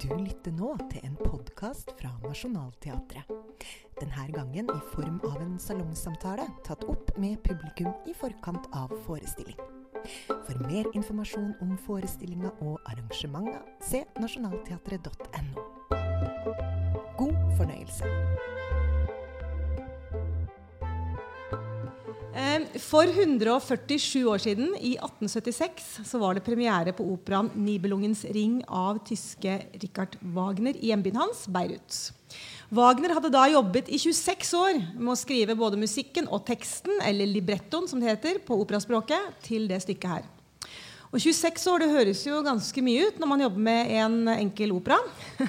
Du lytter nå til en podkast fra Nationaltheatret. Denne gangen i form av en salongsamtale tatt opp med publikum i forkant av forestilling. For mer informasjon om forestillinga og arrangementer, se nasjonalteatret.no. God fornøyelse. For 147 år siden, i 1876, så var det premiere på operaen 'Nibelungens ring' av tyske Richard Wagner i hjembyen hans, Beirut. Wagner hadde da jobbet i 26 år med å skrive både musikken og teksten, eller librettoen som det heter, på operaspråket, til det stykket her. Og 26 år det høres jo ganske mye ut når man jobber med en enkel opera.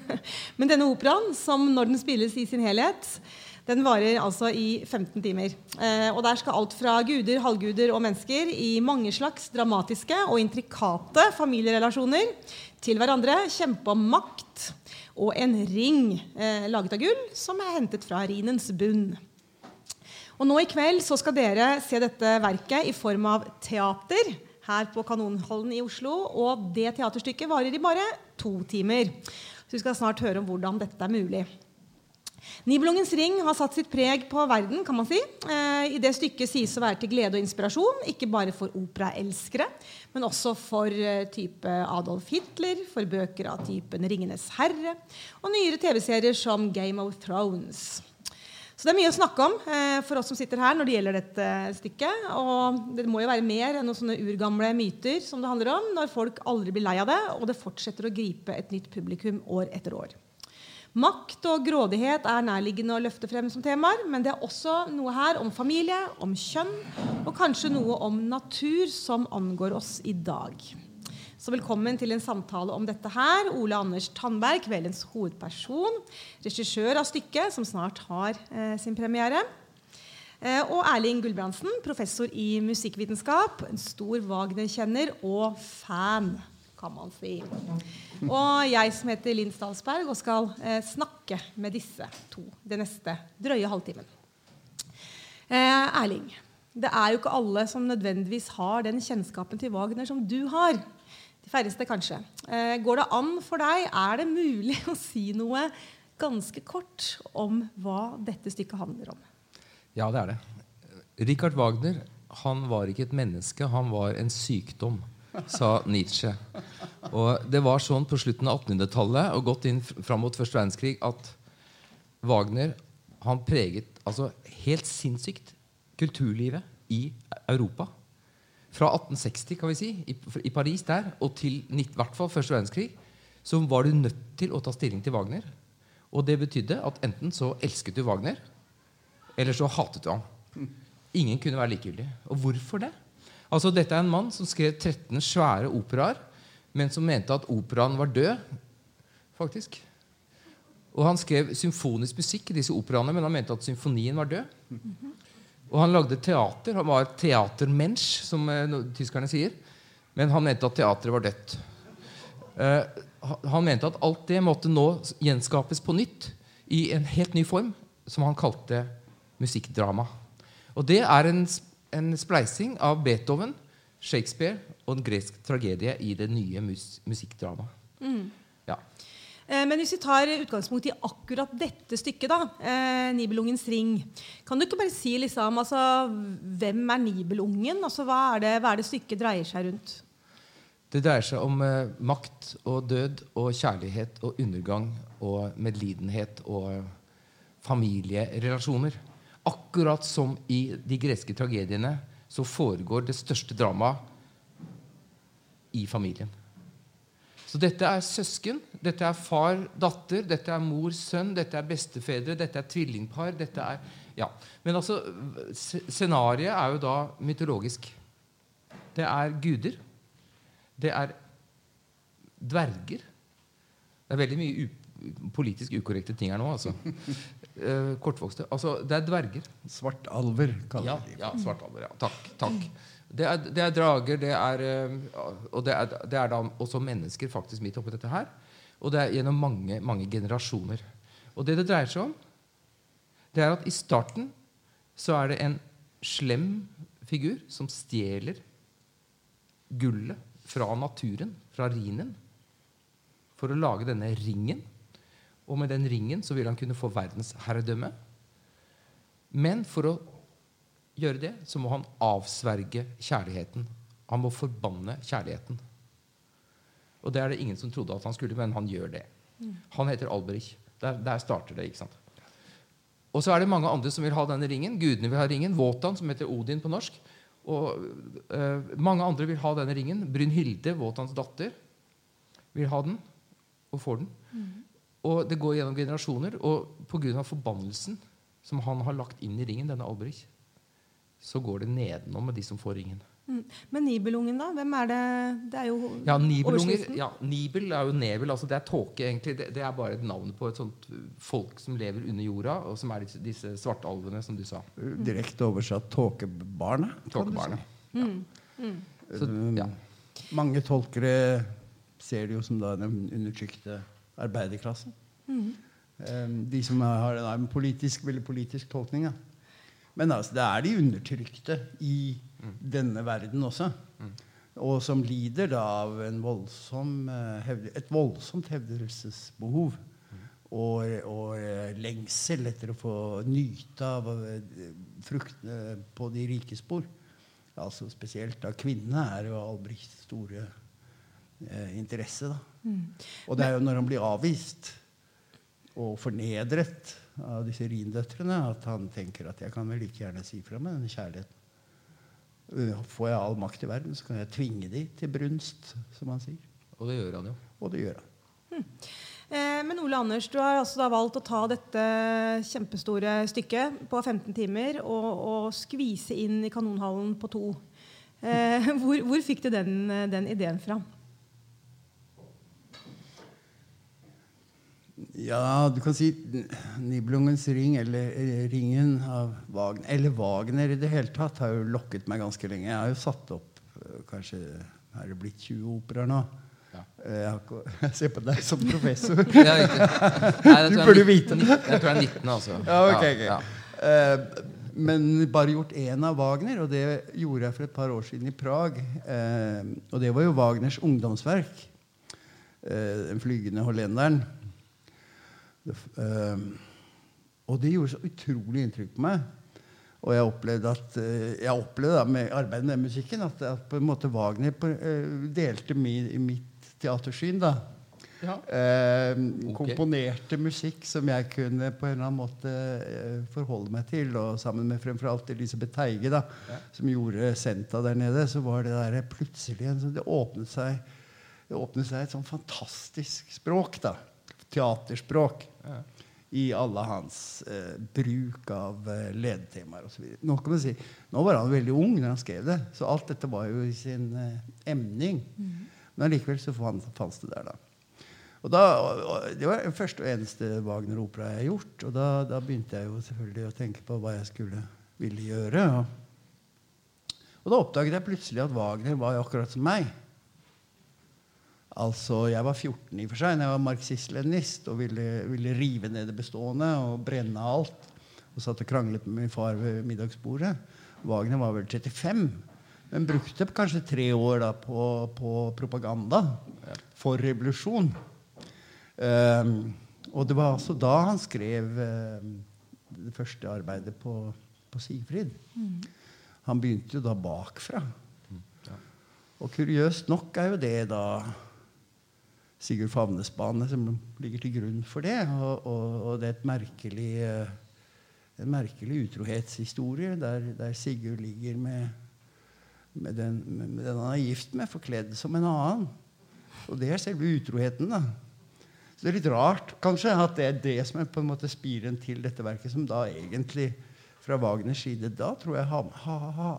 Men denne operaen, som når den spilles i sin helhet, den varer altså i 15 timer. Eh, og der skal alt fra guder, halvguder og mennesker i mange slags dramatiske og intrikate familierelasjoner til hverandre kjempe om makt og en ring eh, laget av gull som er hentet fra Rinens bunn. Og nå i kveld så skal dere se dette verket i form av teater her på Kanonhallen i Oslo. Og det teaterstykket varer i bare to timer. Så vi skal snart høre om hvordan dette er mulig. Nibelungens ring har satt sitt preg på verden. kan man si. Eh, I det stykket sies å være til glede og inspirasjon, ikke bare for operaelskere, men også for eh, type Adolf Hitler, for bøker av typen 'Ringenes herre' og nyere TV-serier som 'Game of Thrones'. Så det er mye å snakke om eh, for oss som sitter her når det gjelder dette stykket. Og det må jo være mer enn noen sånne urgamle myter som det handler om, når folk aldri blir lei av det, og det fortsetter å gripe et nytt publikum år etter år. Makt og grådighet er nærliggende å løfte frem som temaer, men det er også noe her om familie, om kjønn og kanskje noe om natur som angår oss i dag. Så velkommen til en samtale om dette her. Ole Anders Tandberg, kveldens hovedperson. Regissør av stykket, som snart har eh, sin premiere. Eh, og Erling Gulbrandsen, professor i musikkvitenskap, en stor Wagner-kjenner og fan, kan man si. Og jeg som heter Linn Stalsberg og skal eh, snakke med disse to den neste drøye halvtimen. Eh, Erling, det er jo ikke alle som nødvendigvis har den kjennskapen til Wagner som du har. De færreste, kanskje. Eh, går det an for deg, er det mulig å si noe ganske kort om hva dette stykket handler om? Ja, det er det. Richard Wagner han var ikke et menneske, han var en sykdom, sa Nietzsche. Og det var sånn på slutten av 1800-tallet og godt inn fram mot første verdenskrig at Wagner han preget altså helt sinnssykt kulturlivet i Europa. Fra 1860 kan vi si, i, i Paris der, og til i hvert fall første verdenskrig så var du nødt til å ta stilling til Wagner. Og det betydde at enten så elsket du Wagner, eller så hatet du ham. Ingen kunne være likegyldig. Og hvorfor det? Altså, Dette er en mann som skrev 13 svære operaer, men som mente at operaen var død. faktisk. Og Han skrev symfonisk musikk i disse operaene, men han mente at symfonien var død. Og han lagde teater. Han var teatermensch, som eh, tyskerne sier. Men han mente at teatret var dødt. Eh, han- mente at alt det måtte nå gjenskapes på nytt i en helt ny form, som han kalte musikkdrama. Og det er en, en spleising av Beethoven, Shakespeare og en gresk tragedie i det nye mus musikkdramaet. Ja. Eh, Men hvis vi tar utgangspunkt i akkurat dette stykket, da, eh, 'Nibelungens ring', kan du ikke bare si liksom, altså, hvem er Nibelungen? Altså, hva, er det, hva er det stykket dreier seg rundt? Det dreier seg om eh, makt og død og kjærlighet og undergang og medlidenhet og familierelasjoner. Akkurat som i de greske tragediene så foregår det største dramaet i familien. Så dette er søsken, dette er far-datter, dette er mor-sønn, dette er bestefedre, dette er tvillingpar. dette er, ja. Men altså, scenarioet er jo da mytologisk. Det er guder. Det er dverger. Det er veldig mye politisk ukorrekte ting her nå. altså. Uh, kortvokste. Altså, det er dverger. Svartalver, Ja, de ja svartalver. Ja. Takk. takk. Det er, det er drager, det er, eh, og det er, det er da også mennesker faktisk midt oppi dette her. Og det er gjennom mange, mange generasjoner. Og det det dreier seg om, det er at i starten så er det en slem figur som stjeler gullet fra naturen, fra rinen, for å lage denne ringen. Og med den ringen så vil han kunne få verdensherredømme. Men for å gjøre det så må han avsverge kjærligheten. Han må forbanne kjærligheten. Og det er det ingen som trodde at han skulle, men han gjør det. Han heter Alberich. Der, der starter det. ikke sant? Og så er det mange andre som vil ha denne ringen. Gudene vil ha ringen. Wotan, som heter Odin på norsk. Og uh, Mange andre vil ha denne ringen. Brynhilde, Wotans datter, vil ha den og får den. Og det går gjennom generasjoner. Og pga. forbannelsen som han har lagt inn i ringen, denne Alberich, så går det nedenom med de som får ringen. Mm. Men Nibelungen, da? Hvem er det? Det er jo Ja, Nibelunger, overskriften. ja, Nibel er jo Nebel. altså Det er tåke, egentlig. Det, det er bare et navn på et sånt uh, folk som lever under jorda, og som er disse, disse svartalvene, som du sa. Direkte oversatt tåkebarnet. kan Ja. Mm. Så, ja. Mange tolkere ser det jo som da den undertrykte arbeiderklassen. Mm. De som har en politisk, veldig politisk tolkning. Ja. Men altså, det er de undertrykte i denne verden også. Og som lider da av en voldsom, eh, et voldsomt hevdelsesbehov. Og, og eh, lengsel etter å få nyte av eh, fruktene på de rike spor. Altså Spesielt da kvinnene er jo Albrechts store eh, interesse. da. Og det er jo når han blir avvist og fornedret av disse rindøtrene, at han tenker at jeg kan vel like gjerne si fra med denne kjærligheten. Uh, Får jeg all makt i verden, så kan jeg tvinge de til brunst, som han sier. Og det gjør han jo. Og det gjør han. Eh, men Ole Anders, du har altså da valgt å ta dette kjempestore stykket på 15 timer og, og skvise inn i kanonhallen på to. Eh, hvor, hvor fikk du den, den ideen fra? Ja, du kan si Nibelungens ring, eller eh, Ringen av Wagner, eller Wagner i det hele tatt, har jo lokket meg ganske lenge. Jeg har jo satt opp eh, kanskje Er det blitt 20 operaer nå? Ja. Eh, Jeg, ikke, jeg ser på deg som professor. Ja. Nei, Du burde vite det. Jeg tror jeg er 19, altså. Ja, ok, ok. Ja, men bare gjort én av Wagner, og det gjorde jeg for et par år siden i Prag. Og det var jo Wagners ungdomsverk. 'Den flygende hollenderen'. Det, f- eh, og det gjorde så utrolig inntrykk på meg. Og jeg opplevde at eh, jeg opplevde da med arbeidet med musikken at, at på en måte Wagner på, eh, delte min, mitt teatersyn. da Ja. eh, Ok. komponerte musikk som jeg kunne på en eller annen måte eh, forholde meg til. Og sammen med fremfor alt Elisabeth Teige, da, som gjorde Senta der nede, så var det der plutselig en, sånn- Det åpnet seg det åpnet seg et sånn fantastisk språk. da, Teaterspråk. I alle hans eh, bruk av eh, ledetemaer osv. Nå, kan si, nå var han veldig ung når han skrev det, så alt dette var jo i sin eh, emning. Men allikevel så fant fantes det der, da. Og da, og, og, Det var den første og eneste Wagner-opera jeg har gjort. Og da, da begynte jeg jo selvfølgelig å tenke på hva jeg skulle ville gjøre. Og, og da oppdaget jeg plutselig at Wagner var akkurat som meg. Altså, Jeg var 14 i og for seg når jeg var marxist-leninist og ville, ville rive ned det bestående og brenne alt. Og satt og kranglet med min far ved middagsbordet. Wagner var vel 35, men brukte kanskje tre år da på, på propaganda for revolusjon. Um, og det var altså da han skrev um, det første arbeidet på, på Sigfrid. Han begynte jo da bakfra. Og kuriøst nok er jo det da Sigurd Favnesbane som ligger til grunn for det. Og, og, og det er merkelig, eh, en merkelig utrohetshistorie der, der Sigurd ligger med, med, den, med, den han er gift med, forkledd som en annen. Og det er selve utroheten. da. Så det er litt rart kanskje at det er det som er på en måte spiren til dette verket, som da egentlig fra Wagners side da tror jeg ha, ha, ha,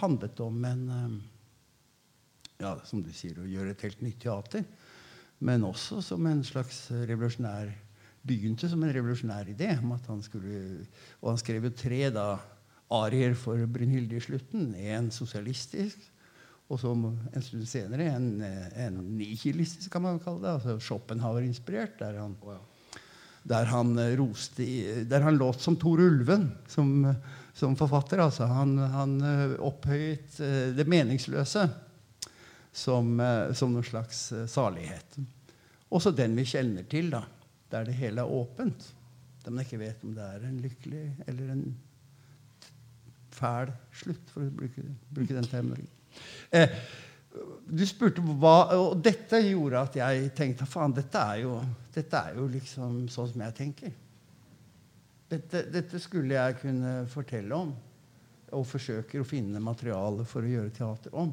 handlet om en eh, ja, som du sier, å gjøre et helt nytt teater. Men også som en slags revolusjonær Begynte som en revolusjonær idé. om at han skulle, Og han skrev jo tre da, arier for Brynhilde i slutten. En sosialistisk, og så en stund senere en, en nihilistisk, kan man kalle det. altså Schopenhauer-inspirert. Der han, der han eh, roste Der han låt som Tor Ulven som, som forfatter. altså Han, han eh, opphøyet eh, det meningsløse som, eh, som noen slags eh, salighet. Også den vi kjenner til, da, der det hele er åpent. Der man ikke vet om det er en lykkelig eller en fæl slutt, for å bruke, bruke den terminologien. Eh, du spurte hva Og dette gjorde at jeg tenkte faen, dette er jo, dette er jo liksom sånn som jeg tenker. Dette, dette, skulle jeg kunne fortelle om, og forsøker å finne materiale for å gjøre teater om.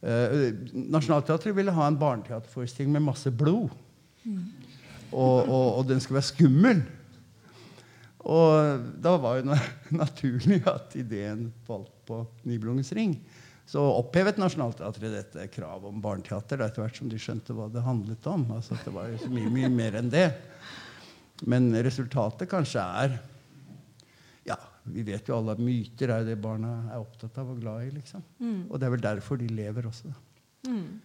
Uh, Nationaltheatret ville ha en barneteaterforestilling med masse blod. Mm. Og, og, og, den skulle være skummel. Og da var jo naturlig at ideen falt på Nibelungens ring. Så opphevet Nationaltheatret dette kravet om barneteater etter hvert som de skjønte hva det handlet om. Altså det var så mye, mye mer enn det. Men resultatet kanskje er vi vet jo alle at myter er det barna er opptatt av og glad i. liksom. Mm. Og det er vel derfor de lever også. Mm.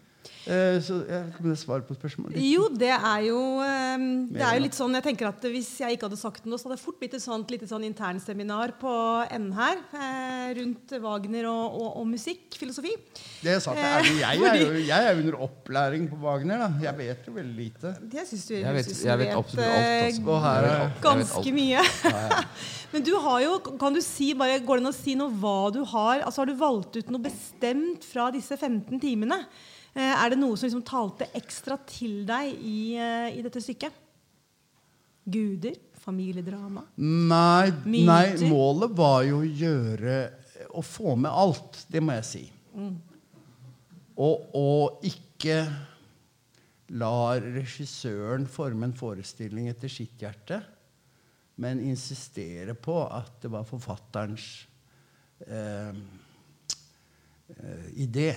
Uh, så jeg Kan er svare på spørsmålet? Jo, det er jo, um, det er jo litt sånn jeg tenker at Hvis jeg ikke hadde sagt noe, så hadde det fort blitt et sånt lite sånn internseminar på N her uh, rundt Wagner og, og, og musikkfilosofi. Det jeg, sagt, er, jeg, er jo, jeg er under opplæring på Wagner. da Jeg vet jo veldig lite. Det syns du, jeg, vet, jeg vet absolutt alt. Og Her, ganske mye. Men du har jo, kan du si, bare, Går det an å si noe hva du har altså Har du valgt ut noe bestemt fra disse 15 timene? Eh, er det noe som liksom talte ekstra til deg i, eh, i dette stykket? Guder? Familiedrama? Nei, nei, målet var jo å gjøre Å få med alt. Det må jeg si. Mm. Og, og ikke la regissøren forme en forestilling etter sitt hjerte, men insistere på at det var forfatterens eh, eh idé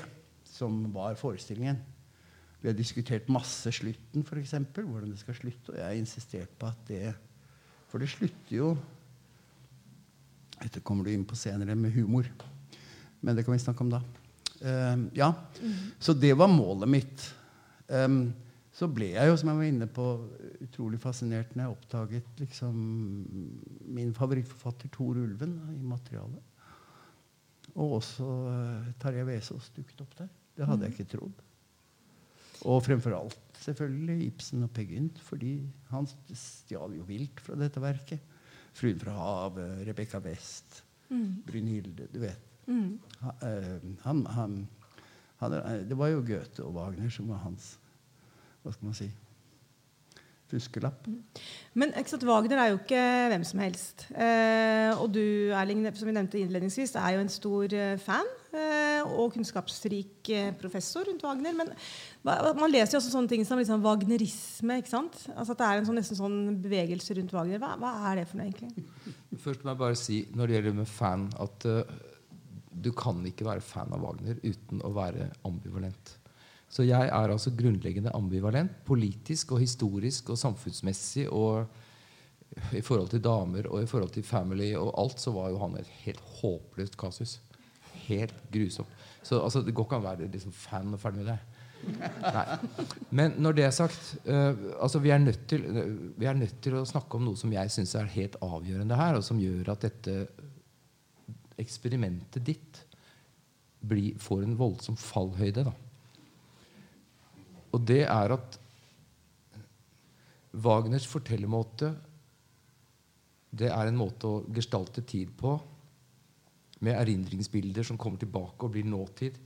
som var forestillingen. Vi har diskutert masse slutten, f.eks. Hvordan det skal slutte. Og jeg har insistert på at det For det slutter jo Dette kommer du inn på senere med humor. Men det kan vi snakke om da. Uh, ja, mm. Så det var målet mitt. Um, så ble jeg jo, som jeg var inne på, utrolig fascinert når jeg oppdaget liksom, min favorittforfatter Tor Ulven i materialet. Og også uh, Tarjei Vesaas dukket opp der. Det hadde jeg ikke trodd. Og fremfor alt selvfølgelig Ibsen og Peer Gynt, fordi han stjal jo vilt fra dette verket. 'Fruen fra havet', Rebekka West, mm. Brynhilde Du vet. Mm. Eh, han, han, han, det var jo Goethe og Wagner som var hans Hva skal man si fuskelapp. Mm. Men sant, Wagner er jo ikke hvem som helst. Eh, og du Erling, som vi nevnte innledningsvis, er jo en stor eh, fan eh, og kunnskapsrik eh, professor rundt Wagner. Men man leser jo også sånne ting som liksom, wagnerisme. ikke sant? Altså At det er en sånn, nesten sånn bevegelse rundt Wagner. Hva, hva, er det for noe, egentlig? Først må jeg bare si når det gjelder med fan, at uh, du kan ikke være fan av Wagner uten å være ambivalent. Så jeg er altså grunnleggende ambivalent. Politisk og historisk og samfunnsmessig. Og i forhold til damer og i forhold til family og alt, så var jo han et helt håpløst kasus. Helt grusomt. Så altså, det går ikke an å være liksom, fan og ferdig med det. Nei. Men når det er sagt uh, altså vi, er til, uh, vi, er nødt til, å snakke om noe som jeg syns er helt avgjørende her, og som gjør at dette eksperimentet ditt blir, får en voldsom fallhøyde. da og det er at Wagners fortellermåte det er en måte å gestalte tid på med erindringsbilder som kommer tilbake og blir nåtid.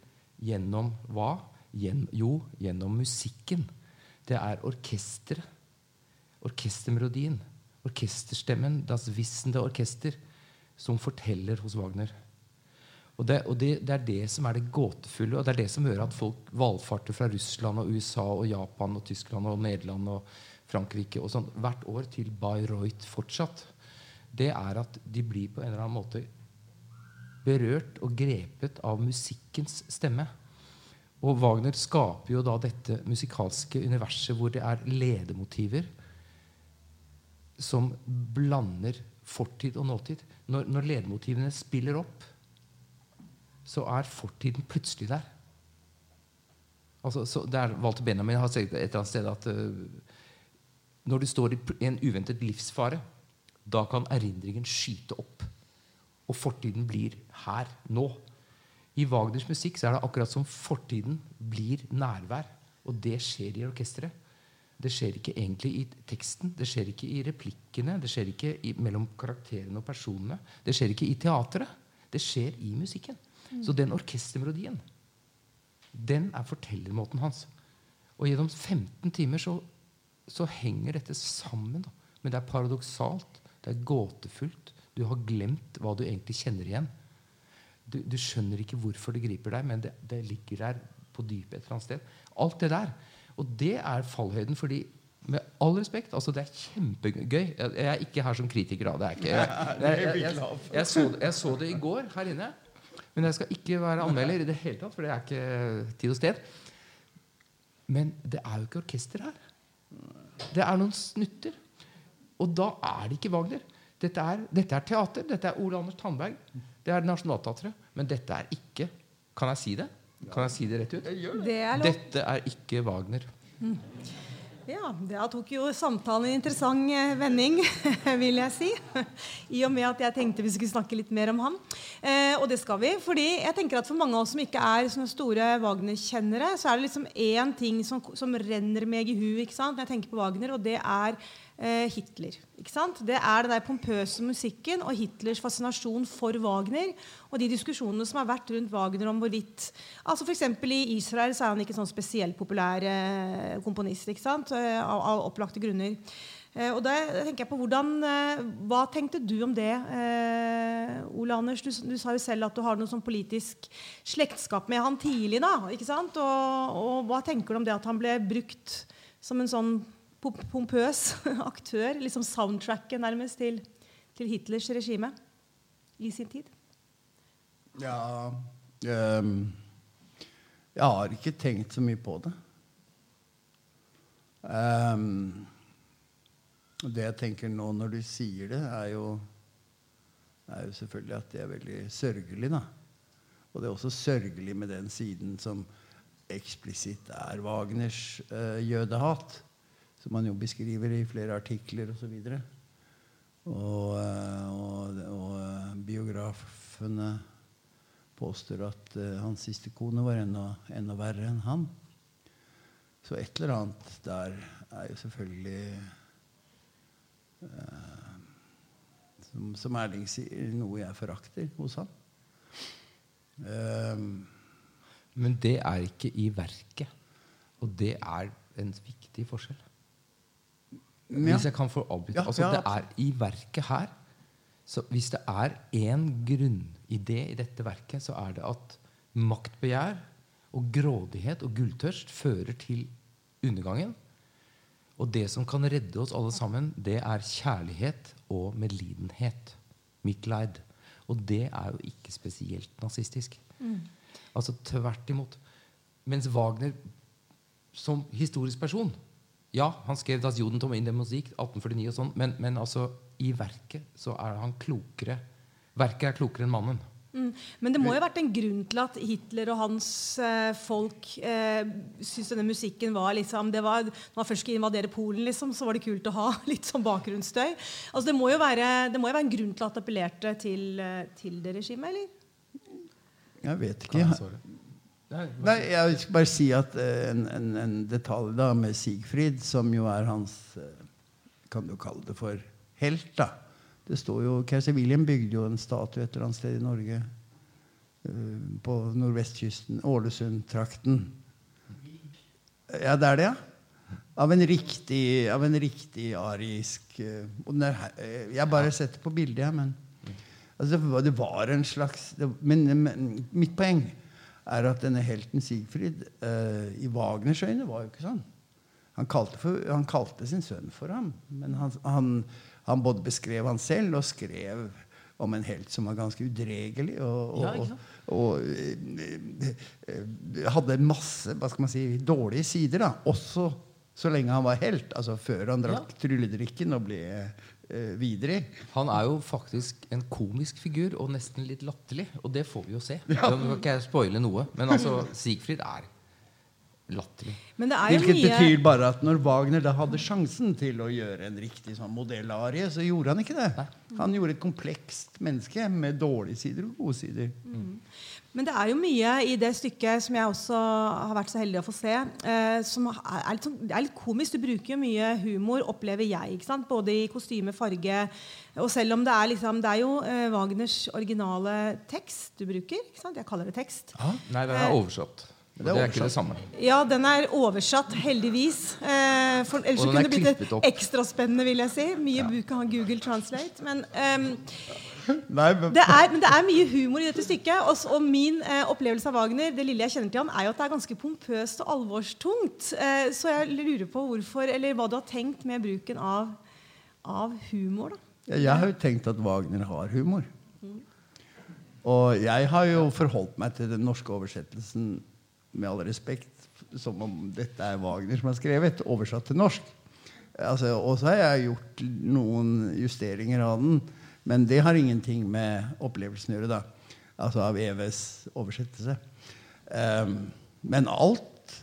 Gjennom hva? Gjen, jo, gjennom musikken. Det er orkesteret. Orkestermelodien. Orkesterstemmen, das wissende orkester, som forteller hos Wagner. Og, det, og det, det, er det som er det gåtefulle, og det er det som gjør at folk valfarter fra Russland og USA og Japan og Tyskland og Nederland og Frankrike og sånn, hvert år til Bayreuth fortsatt. Det er at de blir på en eller annen måte berørt og grepet av musikkens stemme. Og Wagner skaper jo da dette musikalske universet hvor det er ledemotiver som blander fortid og nåtid. Når, når ledemotivene spiller opp, så er fortiden plutselig der. Altså, så det er Walter Benjamin har sagt et eller annet sted at uh, når du står i en uventet livsfare, da kan erindringen skyte opp. Og fortiden blir her, nå. I Wagners musikk så er det akkurat som fortiden blir nærvær. Og det skjer i orkesteret. Det skjer ikke egentlig i teksten, det skjer ikke i replikkene, det skjer ikke i, mellom karakterene og personene. Det skjer ikke i teatret. Det skjer i musikken. Så den orkestermelodien, den er fortellermåten hans. Og gjennom 15 timer så, så henger dette sammen. Da. Men det er paradoksalt. Det er gåtefullt. Du har glemt hva du egentlig kjenner igjen. Du, du skjønner ikke hvorfor det griper deg, men det, det ligger der på dypet et eller annet sted. Alt det der. Og det er fallhøyden. fordi med all respekt, altså det er kjempegøy. Jeg, er ikke her som kritiker av det. Er jeg, jeg, jeg, så, jeg så det i går her inne. Men jeg skal ikke være anmelder i det hele tatt, for det er ikke tid og sted. Men det er jo ikke orkester her. Det er noen snutter. Og da er det ikke Wagner. Dette er, dette er teater. Dette er Ole Anders Tandberg. Det er Nationaltheatret. Men dette er ikke Kan jeg si det? Kan jeg si det rett ut? Det er. Dette er ikke Wagner. Ja, Da tok jo samtalen en interessant eh, vending, vil jeg si. I og med at jeg tenkte vi skulle snakke litt mer om han. Eh, og det skal vi. fordi jeg tenker at For mange av oss som ikke er sånne store Wagner-kjennere, så er det liksom én ting som, som renner meg i huet når jeg tenker på Wagner, og det er Hitler. Ikke sant? Det er den der pompøse musikken og Hitlers fascinasjon for Wagner. Og de diskusjonene som har vært rundt Wagner om hvorvidt altså F.eks. i Israel så er han ikke sånn spesielt populær eh, komponist. ikke sant? Eh, av, av opplagte grunner. Eh, og da tenker jeg på hvordan, eh, Hva tenkte du om det, eh, Ole Anders? Du, du, sa jo selv at du har noe sånn politisk slektskap med han tidlig. da, ikke sant? Og, og hva tenker du om det at han ble brukt som en sånn pompøs aktør. Liksom soundtracket nærmest til, til, Hitlers regime i sin tid. Ja um, Jeg har ikke tenkt så mye på det. Um, det jeg tenker nå når du sier det, er jo, er jo selvfølgelig at det er veldig sørgelig. da. Og det er også sørgelig med den siden som eksplisitt er Wagners uh, jødehat som han jo beskriver i flere artikler osv. Og, og, eh, og, og eh, biografene påstår at uh, hans siste kone var enda, enda, verre enn han. Så et eller annet der er jo selvfølgelig uh, som, som, Erling sier, noe jeg forakter hos ham. Uh, Men det er ikke i verket. Og det er en viktig forskjell. Hvis jeg kan få avbryte. Ja, altså, det er i verket her så Hvis det er én grunnidé i dette verket, så er det at maktbegjær og grådighet og gulltørst fører til undergangen. Og det som kan redde oss alle sammen, det er kjærlighet og medlidenhet. Mitleid. Og det er jo ikke spesielt nazistisk. Mm. Altså tvert imot. Mens Wagner som historisk person ja, han skrev 'Das Judentum in der Musik' 1849 og sånn, men, men altså, i verket så er han klokere. Verket er klokere enn mannen. Mm. Men det må jo ha vært en grunn til at Hitler og hans eh, folk eh, syntes denne musikken var liksom det var, Når man først skulle invadere Polen, liksom, så var det kult å ha litt sånn bakgrunnsstøy. Altså, det, må jo være, det må jo være en grunn til at det appellerte til, eh, til det regimet, eller? Jeg vet ikke. Nei, jeg skal bare si at uh, en, en, en, detalj da med Sigfrid, som jo er hans uh, Kan du kalle det for helt, da. Det står jo, Keiser William bygde jo en statue et eller annet sted i Norge. Uh, på nordvestkysten. Ålesund-trakten. Ja, det er det, ja? Av en riktig, av en riktig arisk Jeg bare setter på bildet, jeg, men altså, det, var en slags det, men, men mitt poeng er at denne helten Sigfrid uh, i Wagners øyne var jo ikke sånn. Han kalte, for, han kalte, sin sønn for ham, men han, han, han, både beskrev han selv og skrev om en helt som var ganske udregelig. Og, og, ja, og, og uh, hadde masse hva skal man si, dårlige sider. da, Også så lenge han var helt. altså Før han drakk ja. trylledrikken og ble eh, videre i. Han er jo faktisk en komisk figur, og nesten litt latterlig. Og det får vi jo se. Ja. Nå kan ikke jeg spoile noe, men altså Sigfrid er latterlig. Hvilket mye... betyr bare at når Wagner da hadde sjansen til å gjøre en riktig sånn modellarie, så gjorde han ikke det. Nei. Han gjorde et komplekst menneske med dårlige sider og gode sider. Mm. Men det er jo mye i det stykket som jeg også har vært så heldig å få se, eh, som er, er, litt sånn, det er litt komisk. Du bruker jo mye humor, opplever jeg. ikke sant? Både i kostyme, farge Og selv om det er liksom Det er jo eh, Wagners originale tekst du bruker. ikke sant? Jeg kaller det tekst. Nei, den er oversatt. Og det er ikke det samme. Ja, den er oversatt, heldigvis. Eh, for ellers Og den kunne er det blitt ekstraspennende, ekstra spennende, vil jeg si. Mye bruk av Google Translate. Men ehm, Nei, men, det er, men det er mye humor i dette stykket. Og, og min eh, opplevelse av Wagner det lille jeg kjenner til han, er jo at det er ganske pompøst og alvorstungt. Eh, så jeg lurer på hvorfor, eller hva du har tenkt med bruken av, av humor. da. jeg har jo tenkt at Wagner har humor. Og jeg har jo forholdt meg til den norske oversettelsen med all respekt som om dette er Wagner som har skrevet, oversatt til norsk. Altså, og så har jeg gjort noen justeringer av den, men det har ingenting med opplevelsen å gjøre. da. Altså av EVs oversettelse. Um, men alt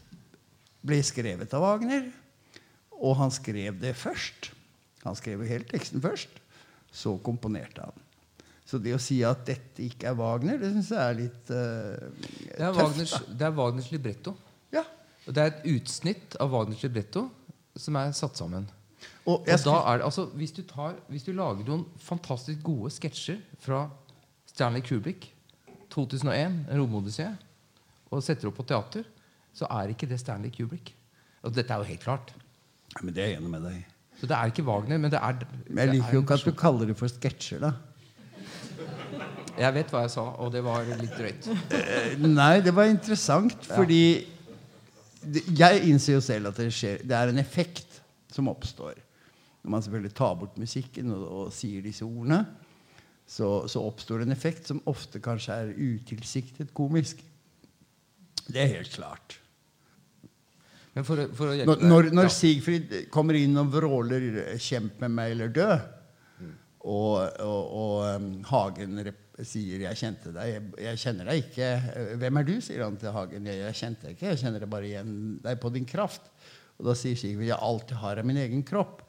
ble skrevet av Wagner, og han skrev det først. Han skrev jo hele teksten først, så komponerte han. Så det å si at dette ikke er Wagner, det syns jeg er litt uh, Det er tøft. Wagners, det er Wagners libretto. Ja. Og det er et utsnitt av Wagners libretto som er satt sammen. Og Og da er det, altså, hvis, du tar, hvis du lager noen fantastisk gode sketsjer fra Stanley Kubrick, 2001, Romodyssé, og setter opp på teater, så er ikke det Stanley Kubrick. Og dette er jo helt klart. Ja, men det er jeg enig med deg. Så det er ikke Wagner, men det er Men jeg liker er jo ikke at du kaller det for sketsjer, da. Jeg vet hva jeg sa, og det var litt drøyt. Eh, Nei, det var interessant, fordi ja. Jeg innser jo selv at det skjer Det er en effekt som oppstår. Når man selvfølgelig tar bort musikken og, og sier disse ordene, så, så oppstår det en effekt som ofte kanskje er utilsiktet komisk. Det er helt klart. Men for, for Når, når, når. Sigfrid kommer inn og vråler 'kjemp med meg eller dø', og, og, og um, Hagen sier 'jeg kjente deg', jeg, 'jeg kjenner deg ikke'. 'Hvem er du?' sier han til Hagen. 'Jeg, jeg kjente deg ikke, jeg kjenner deg bare igjen deg på din kraft'. Og da sier Sigurd 'jeg alltid har av min egen kropp'.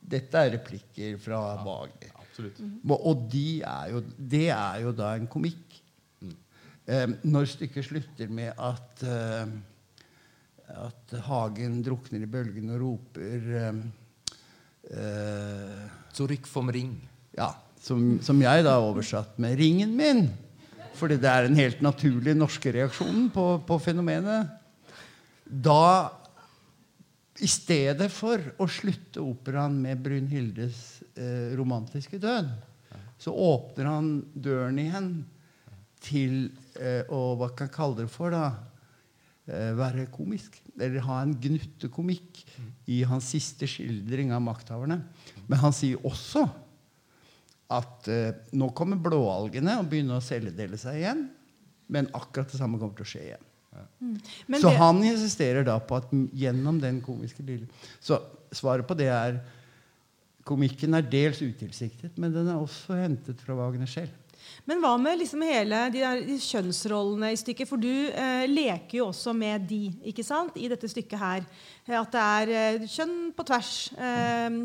Dette er replikker fra Wagner. Absolutt. Og de er jo, det er jo da en komikk. Eh, når stykket slutter med at eh, at Hagen drukner i bølgene og roper eh, eh, Zurück vom Ring. Ja, som, som jeg da har oversatt med 'ringen min'. Fordi det er den helt naturlige norske reaksjonen på, på fenomenet. Da i stedet for å slutte operaen med Brynhildes eh, romantiske død, så åpner han døren igjen til eh, å Hva kan jeg kalle det for, da? Eh, være komisk. Eller ha en gnuttekomikk i hans siste skildring av makthaverne. Men han sier også at eh, nå kommer blåalgene og begynner å celledele seg igjen. Men akkurat det samme kommer til å skje igjen. Men så han insisterer da på at gjennom den komiske lille Så svaret på det er Komikken er dels utilsiktet, men den er også hentet fra Wagner selv. Men hva med liksom hele de, der, de kjønnsrollene i stykket? For du eh, leker jo også med de ikke sant? i dette stykket her. Eh, At det er eh, kjønn på tvers. Eh,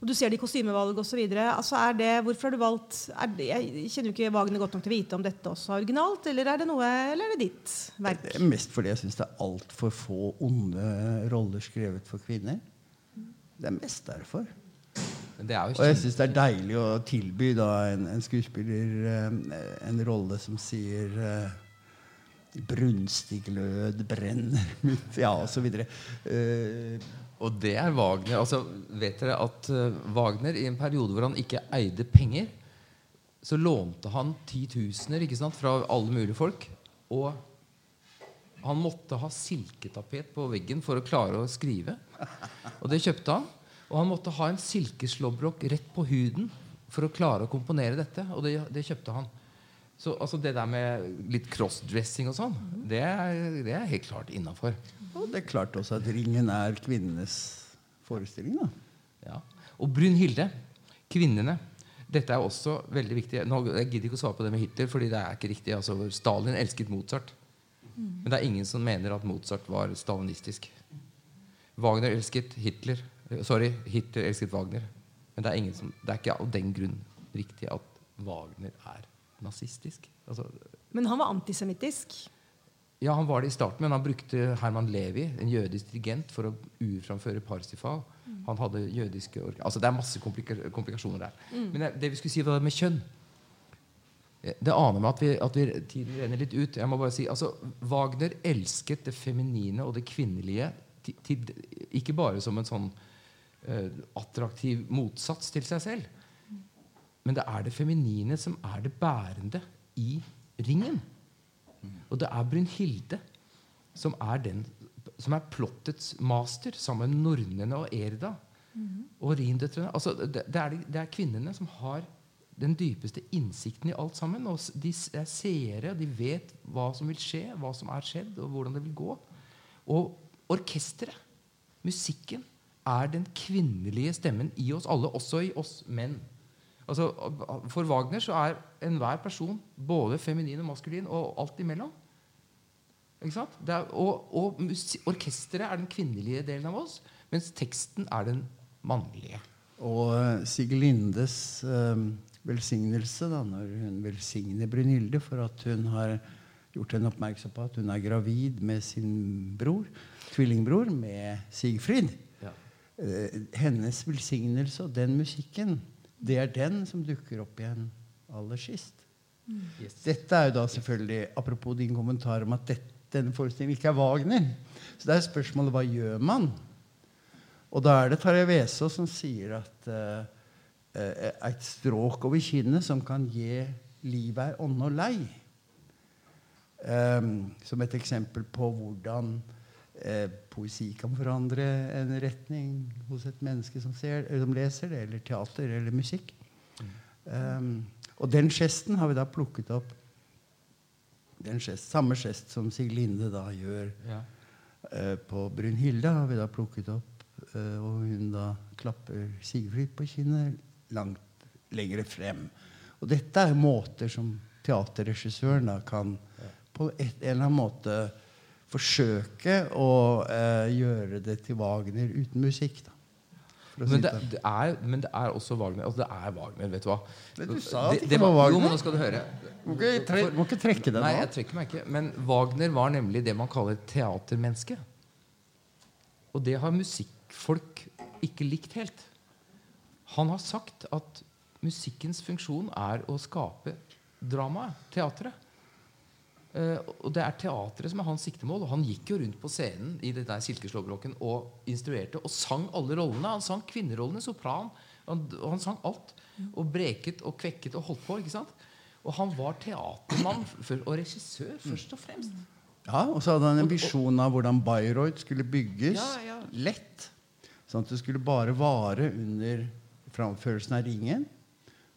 og du ser det i kostymevalg osv. Altså, er det- hvorfor har du valgt det, Jeg kjenner jo ikke Wagner godt nok til å vite om dette også er originalt, eller er det noe, eller er det ditt verk? Det er mest fordi jeg syns det er altfor få onde roller skrevet for kvinner. Det er mest derfor. Men det er jo Og jeg syns det er deilig å tilby da en, en skuespiller eh, en rolle som sier eh, Brunstig glød brenner mitt Ja, og så videre. Eh, Og det er Wagner. Altså, vet dere at Wagner i en periode hvor han ikke eide penger, så lånte han titusener ikke sant, fra alle mulige folk. Og han måtte ha silketapet på veggen for å klare å skrive. Og det kjøpte han. Og han måtte ha en silkeslåbrok rett på huden for å klare å komponere dette. Og det, det kjøpte han. Så altså, det der med litt crossdressing og sånn, det er, det er helt klart innafor. og det er klart også at Ringen er kvinnenes forestilling. da. Ja. Og Brynhilde, kvinnene. Dette er også veldig viktig. Nå, jeg gidder ikke å svare på det med Hitler, fordi det er ikke riktig. Altså, Stalin elsket Mozart. Men det er ingen som mener at Mozart var stalinistisk. Wagner elsket Hitler. Sorry, Hitler elsket Wagner. Men det er, ingen som, det er ikke av den grunn riktig at Wagner er nazistisk. Altså, Men han var antisemittisk. Ja, han var det i starten, men han brukte Herman Levi, en jødisk dirigent, for å urframføre Parsifal. Han hadde jødiske Altså Det er masse komplika komplikasjoner der. Men det, det vi skulle si var det med kjønn. Eh, Det aner meg at, vi, at vi, tiden renner litt ut. Jeg må bare si, altså, Wagner elsket det feminine og det kvinnelige til, til, ikke bare som en sånn attraktiv motsats til seg selv. Men det er det feminine som er det bærende i ringen. Og det er Brynhilde som er den som er plottets master, sammen med nornene og Erda. Og rindøtrene. Altså, det, det, er, det er kvinnene som har den dypeste innsikten i alt sammen. Og de er seere, de vet hva som vil skje, hva som er skjedd, og hvordan det vil gå. Og orkesteret, musikken, er den kvinnelige stemmen i oss alle, også i oss menn. Altså, for Wagner så er enhver person både feminin og maskulin og alt imellom. Ikke sant? Er, og og orkesteret er den kvinnelige delen av oss, mens teksten er den mannlige. Og uh, Sigelindes eh, velsignelse da, når hun velsigner Brynhilde for at hun har gjort henne oppmerksom på at hun er gravid med sin bror, tvillingbror, med Sigfrid. Eh, hennes velsignelse og den musikken, det er den som dukker opp igjen aller sist. Yes. Dette er jo da selvfølgelig Apropos din kommentar om at dette, denne forestillingen ikke er Wagner. Så det er spørsmålet hva gjør man? Og da er det Tarjei Vesaas som sier at eh, eh, et stråk over kinnet som kan gi livet ei ånde og lei. Um, som et eksempel på hvordan eh, poesi kan forandre en retning hos et menneske som, ser, eller som leser det, eller teater eller musikk. Ehm, og den gesten har vi da plukket opp. Den gest, samme gest som Siglinde da gjør Ja. uh, på Brynhilde, har vi da plukket opp. Uh, og hun da klapper Sigfrid på kinnet langt lengre frem. Og dette er måter som teaterregissøren da kan på et, en eller annen måte forsøke å eh, gjøre det til Wagner uten musikk. da. Men det, det. det er, men det er også Wagner. Altså, det er Wagner, vet du hva. Men du sa at det det var Wagner. Jo, men nå skal du høre. Må ikke, tre, må ikke trekke deg Nei, jeg trekker meg ikke. Men Wagner var nemlig det man kaller teatermenneske. Og det har musikkfolk ikke likt helt. Han har sagt at musikkens funksjon er å skape dramaet, teatret. Eh, og det er teatret som er hans siktemål. Og han gikk jo rundt på scenen i det der silkeslåbroken og instruerte og sang alle rollene. Han sang kvinnerollene, sopran. Han, og han sang alt. Og breket og kvekket og holdt på. ikke sant? Og han var teatermann og regissør først og fremst. Ja, Og så hadde han en visjon av hvordan Bayreuth skulle bygges Ja, ja. lett. Sånn at det skulle bare vare under framførelsen av Ringen.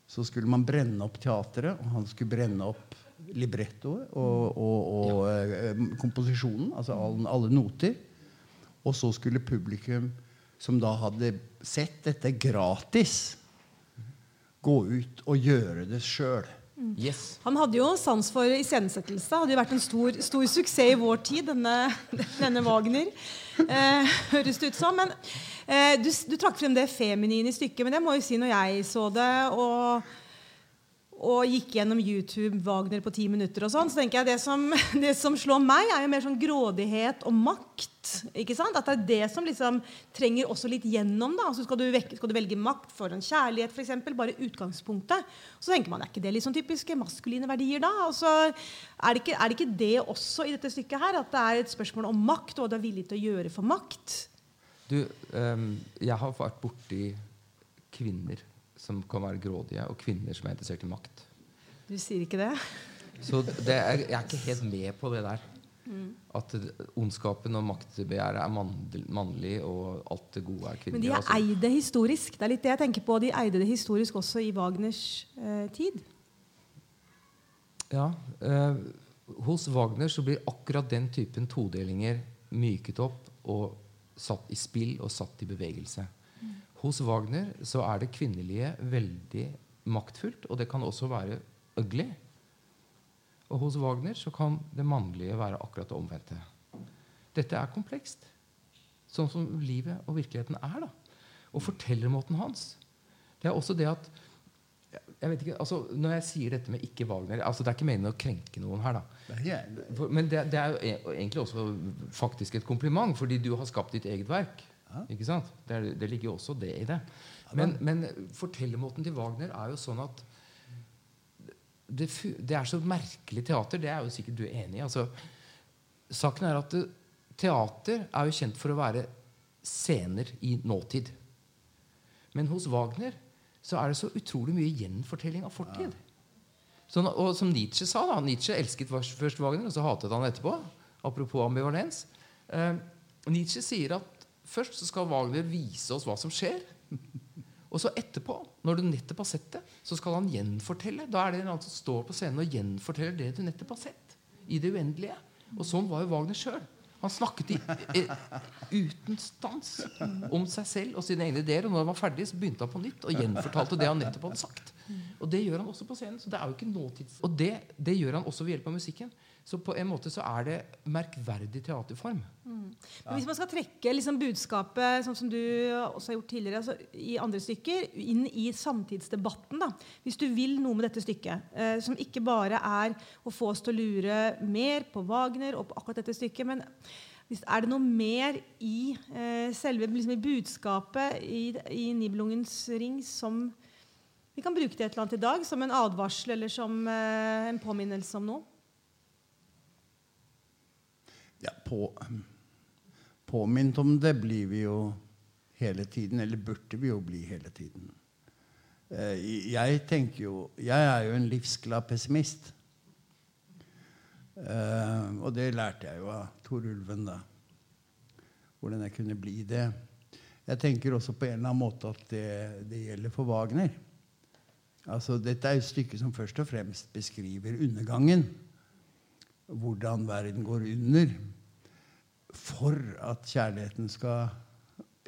Så skulle man brenne opp teatret, og han skulle brenne opp librettoet og, og, og ja. komposisjonen, altså alle, alle noter. Og så skulle publikum, som da hadde sett dette gratis, gå ut og gjøre det sjøl. Yes. Han hadde jo sans for iscenesettelse. Hadde jo vært en stor, stor suksess i vår tid, denne, denne Wagner. Eh, høres det ut som. Men eh, du, du trakk frem det feminine i stykket. Men det må jo si når jeg så det og, og gikk gjennom YouTube Wagner på ti minutter og sånn, så tenker jeg det som, det som slår meg, er jo mer sånn grådighet og makt. ikke sant? At det er det som liksom trenger også litt gjennom. da, altså skal du, vekke, skal du velge makt foran kjærlighet, f.eks., bare utgangspunktet, så tenker man er ikke det sånn typiske maskuline verdier da? Altså, er, det ikke, er det ikke det også i dette stykket her, at det er et spørsmål om makt, og hva du er villig til å gjøre for makt? Du, um, jeg har vært borti kvinner som kan være grådige, og kvinner som er interessert i makt. Du sier ikke det? Så det er, jeg er ikke helt med på det der. At ondskapen og maktbegjæret er mannlig, og alt det gode er kvinnelig. Men de er altså. eide historisk. Det er litt det jeg tenker på. De eide det historisk også i Wagners eh, tid. Ja, eh, hos Wagner så blir akkurat den typen todelinger myket opp og satt i spill og satt i bevegelse. Hos Wagner så er det kvinnelige veldig maktfullt, og det kan også være ugly. Og hos Wagner så kan det mannlige være akkurat det omvendte. Dette er komplekst. Sånn som livet og virkeligheten er. da. Og fortellermåten hans. Det er også det at jeg vet ikke, altså Når jeg sier dette med ikke Wagner altså Det er ikke meningen å krenke noen her. da men det, det er jo e- egentlig også faktisk et kompliment, fordi du har skapt ditt eget verk. Ikke sant? Det, er, det ligger jo også det i det. Men, men fortellermåten til Wagner er jo sånn at det, det er så merkelig teater. Det er jo sikkert du er enig i. Altså, saken er at det, teater er jo kjent for å være scener i nåtid. Men hos Wagner så er det så utrolig mye gjenfortelling av fortid. Sånn, og som Nietzsche sa da, Nietzsche elsket først Wagner, og så hatet han etterpå. Apropos ambivalens. Eh, Nietzsche sier at først så skal Wagner vise oss hva som skjer. Og så etterpå, når du nettopp har sett det, så skal han gjenfortelle. Da er det en annen som står på scenen og gjenforteller det du nettopp har sett. I det uendelige. Og sånn var jo Wagner sjøl. Han snakket i, uten stans om seg selv og sine egne ideer. Og når han var ferdig, så begynte han på nytt og gjenfortalte det han nettopp hadde sagt. Og det gjør han også på scenen. Så det er jo ikke nåtids... Og det, det gjør han også ved hjelp av musikken. Så på en måte så er det merkverdig teaterform. Men hvis man skal trekke liksom budskapet, sånn som du også har gjort tidligere, altså i andre stykker, inn i samtidsdebatten da. Hvis du vil noe med dette stykket, eh, som ikke bare er å få oss til å lure mer på Wagner og på akkurat dette stykket, men er det noe mer i eh, selve liksom, i budskapet i, i Nibelungens ring som vi kan bruke det et eller annet i dag, som en advarsel eller som eh, en påminnelse om noe? Ja, på, påminnet om det blir vi jo hele tiden. Eller burde vi jo bli hele tiden. Eh, Jeg tenker jo Jeg er jo en livsglad pessimist. Eh, og det lærte jeg jo av Tor Ulven, da. Hvordan jeg kunne bli det. Jeg tenker også på en eller annen måte at det, det gjelder for Wagner. Altså, dette er et stykke som først og fremst beskriver undergangen hvordan verden går under for at kjærligheten skal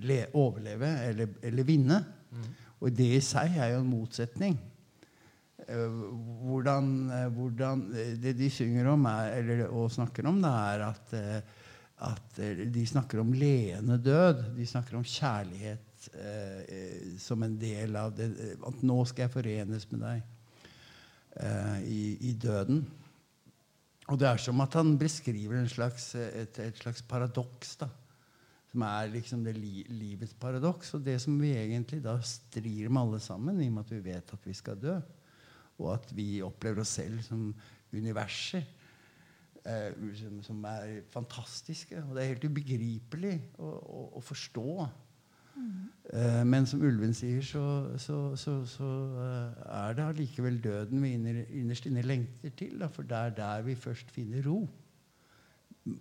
le overleve eller, eller vinne. Og det i seg er jo en motsetning. Eh, Hvordan, eh, hvordan Det de synger om, er, eller, og snakker om, det er at, eh, at eh, de snakker om leende død. De snakker om kjærlighet eh, som en del av det. At nå skal jeg forenes med deg eh, i, i døden. Og det er som at han beskriver slags, et, et slags paradoks. da, Som er liksom det li, livets paradoks. Og det som vi egentlig da strir med alle sammen, i og med at vi vet at vi skal dø. Og at vi opplever oss selv som universer. Eh, som, som er fantastiske. Og det er helt ubegripelig å, å, å forstå. Eh, men som Ulven sier, så, så, så, så eh, er det allikevel døden vi innerst inne lengter til. Da, for det er der vi først finner ro.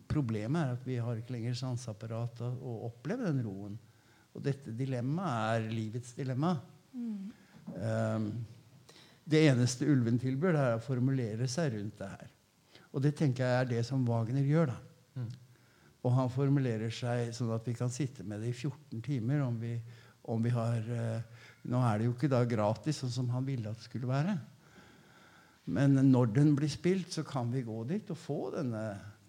Problemet er at vi har ikke lenger sanseapparat til å oppleve den roen. Og dette dilemmaet er livets dilemma. Eh, det eneste ulven tilbyr, er å formulere seg rundt det her. Og det tenker jeg er det som Wagner gjør. da. Og han formulerer seg sånn at vi kan sitte med det i 14 timer om vi, om vi har eh, Nå er det jo ikke da gratis, sånn som han ville at det skulle være. Men når den blir spilt, så kan vi gå dit og få denne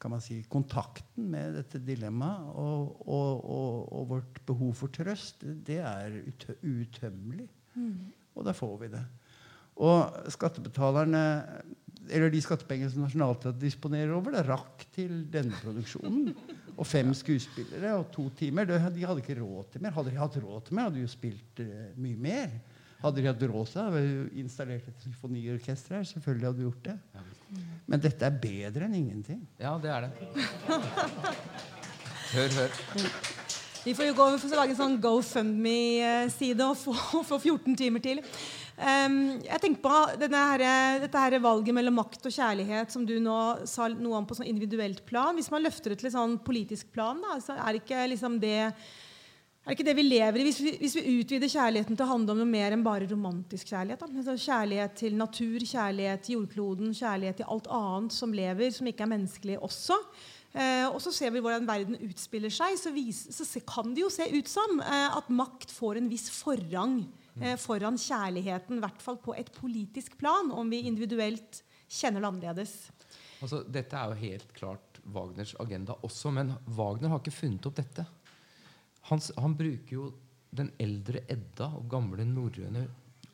kan man si, kontakten med dette dilemmaet. Og, og, og, og vårt behov for trøst, det er utømmelig. Mm. Og da får vi det. Og skattebetalerne, eller de skattepengene som Nationaltheatret disponerer over, det rakk til denne produksjonen. Og fem skuespillere og to timer. De hadde ikke råd til mer. Hadde de hatt råd til mer, hadde de jo spilt uh, mye mer. Hadde de hatt råd til det, installert et symfoniorkester her. Selvfølgelig hadde de gjort det. Men dette er bedre enn ingenting. Ja, det er det. Hør, hør. Vi får jo gå, over for å lage en sånn GoFundMe-side og få, få 14 timer til. Ehm, jeg tenker på her, dette her valget mellom makt og kjærlighet som du nå sa noe om på sånn individuelt plan. Hvis man løfter det til et sånn politisk plan, da, så er ikke liksom det er det ikke det vi lever i? Hvis vi, hvis vi utvider kjærligheten til å handle om noe mer enn bare romantisk kjærlighet. Altså kjærlighet til natur, kjærlighet til jordkloden, kjærlighet til alt annet som lever, som ikke er menneskelig også. Eh, og så ser vi hvordan verden utspiller seg, så, vis, så kan det jo se ut som eh, at makt får en viss forrang eh, foran kjærligheten, i hvert fall på et politisk plan, om vi individuelt kjenner det annerledes. Altså, dette er jo helt klart Wagners agenda også, men Wagner har ikke funnet opp dette. Han, han bruker jo den eldre Edda og gamle norrøne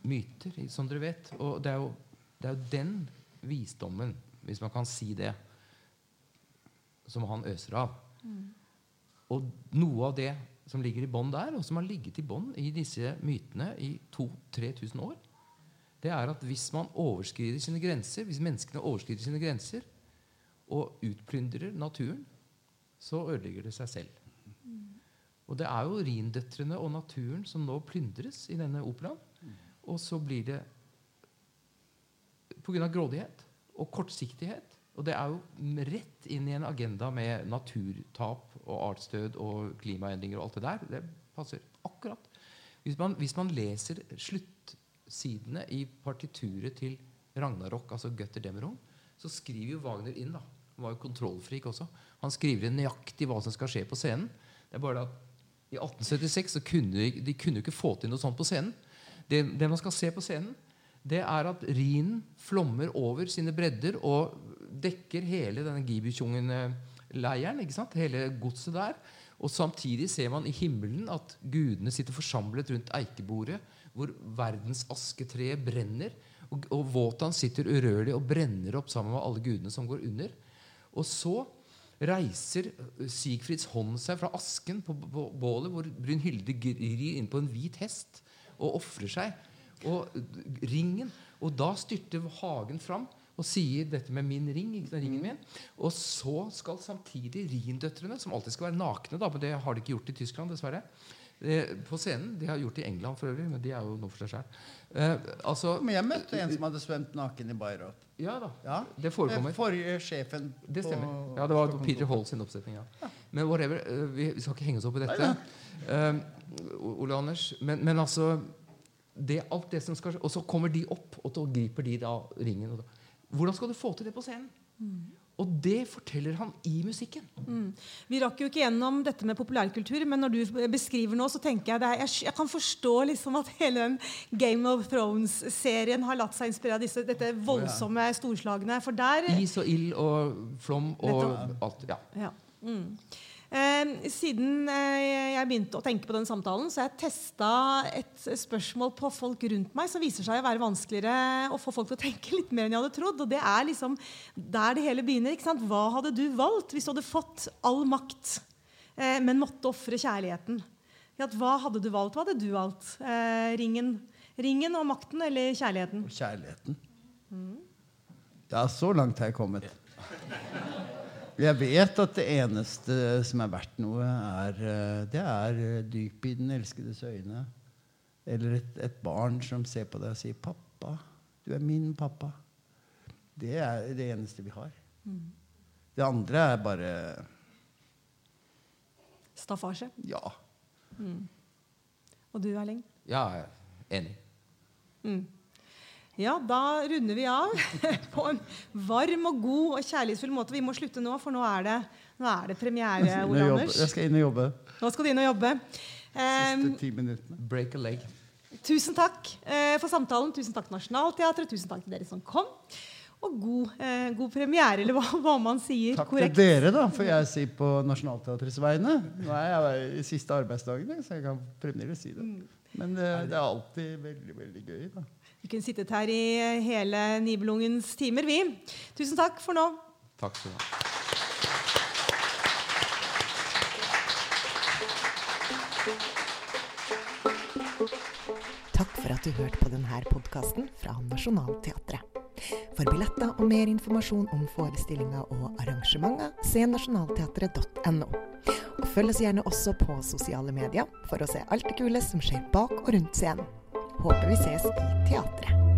myter, som dere vet. Og det er jo, det er jo den visdommen, hvis man kan si det, som han øser av. Og noe av det som ligger i bånn der, og som har ligget i bånn i disse mytene i 2000-3000 år, det er at hvis man overskrider sine grenser, hvis menneskene overskrider sine grenser og utplyndrer naturen, så ødelegger det seg selv. Og det er jo rindøtrene og naturen som nå plyndres i denne operaen. Og så blir det pga. grådighet og kortsiktighet. Og det er jo rett inn i en agenda med naturtap og artsdød og klimaendringer og alt det der. Det passer akkurat. Hvis man, hvis man leser sluttsidene i partituret til Ragnarok, altså Götterdämmerung, så skriver jo Wagner inn da, Han var jo kontrollfrik også. Han skriver inn nøyaktig hva som skal skje på scenen. Det er bare at I 1876 så kunne de, de kunne ikke få til noe sånt på scenen. Det, det man skal se på scenen, det er at Rhinen flommer over sine bredder og dekker hele denne sant? Hele godset der. Og samtidig ser man i himmelen at gudene sitter forsamlet rundt eikebordet, hvor verdens asketreet brenner. Og, og Wotan sitter urørlig og brenner opp sammen med alle gudene som går under. Og så reiser Sigfrids hånd seg fra asken på, bålet, hvor Brynhilde rir inn på en hvit hest og ofrer seg. Og ringen Og da styrter Hagen fram og sier dette med 'min ring'. ikke ringen min Og så skal samtidig Rindøtrene, som alltid skal være nakne, da, men det har de ikke gjort i Tyskland, dessverre, eh, på scenen. De har gjort det i England for øvrig, men de er jo noe for seg sjøl. Eh, altså, Men jeg møtte en som hadde svømt naken i Bayreuth. ja da. Ja. Det forekommer. Eh, Forrige sjefen Det stemmer. Ja, det var Peter Hall sin oppsetning. Ja. Men whatever, eh, vi, skal ikke henge oss opp i dette. Um, Ole Anders. Men, men altså det, alt det som skal, Og så kommer de opp, og så griper de da ringen. Da. Hvordan skal du få til det på scenen? Og det forteller han i musikken. Vi rakk jo ikke gjennom dette med populærkultur, men når du beskriver nå, så tenker jeg det er, jeg, jeg kan forstå liksom at hele den Game of Thrones-serien har latt seg inspirere av disse, dette voldsomme storslagene. For der Is og ild og flom og alt. Ja. Ja. Mm. Eh, siden eh, jeg begynte å tenke på den samtalen, så har jeg testa et spørsmål på folk rundt meg som viser seg å være vanskeligere å få folk til å tenke litt mer enn jeg hadde trodd. Og det er liksom der det hele begynner. ikke sant? Hva hadde du valgt hvis du hadde fått all makt, eh, men måtte ofre kjærligheten? Hva hadde du valgt? Hva hadde du valgt? Eh, ringen, ringen og makten eller kjærligheten? Kjærligheten. Mm. Ja, så langt har jeg kommet. Jeg vet at det eneste som er verdt noe, er, eh, det er eh, dyp i den elskedes øyne. Eller et, et barn som ser på deg og sier 'Pappa, du er min pappa'. Det er det eneste vi har. Det andre er bare Staffasje. Ja. Og du, Erling? ja, jeg er enig. Ja, da runder vi av på en varm og god og kjærlighetsfull måte. Vi må slutte nå, for nå er det, nå er det premiere, Ole. Anders. Jeg skal inn og jobbe. Nå skal du inn og jobbe. Siste ti minuttene. Break a leg. tusen takk eh, for samtalen. Tusen takk til Nationaltheatret. Tusen takk til dere som kom. Og god, eh, god premiere, eller hva, hva man sier Takk korrekt. til dere, da, for jeg sier på Nationaltheatrets vegne. Nå er jeg i siste arbeidsdagene, så jeg kan fremdeles si det. Men det, det er alltid veldig, veldig gøy. da. Vi kunne sittet her i hele Nibelungens timer, vi. Tusen takk for nå. Takk skal du ha. Takk for at du hørte på denne podkasten fra Nationaltheatret. For billetter og mer informasjon om forestillinger og arrangementer, se nasjonalteatret.no. Og følg oss gjerne også på sosiale medier for å se alt det kule som skjer bak og rundt scenen. Håper vi ses i teatret.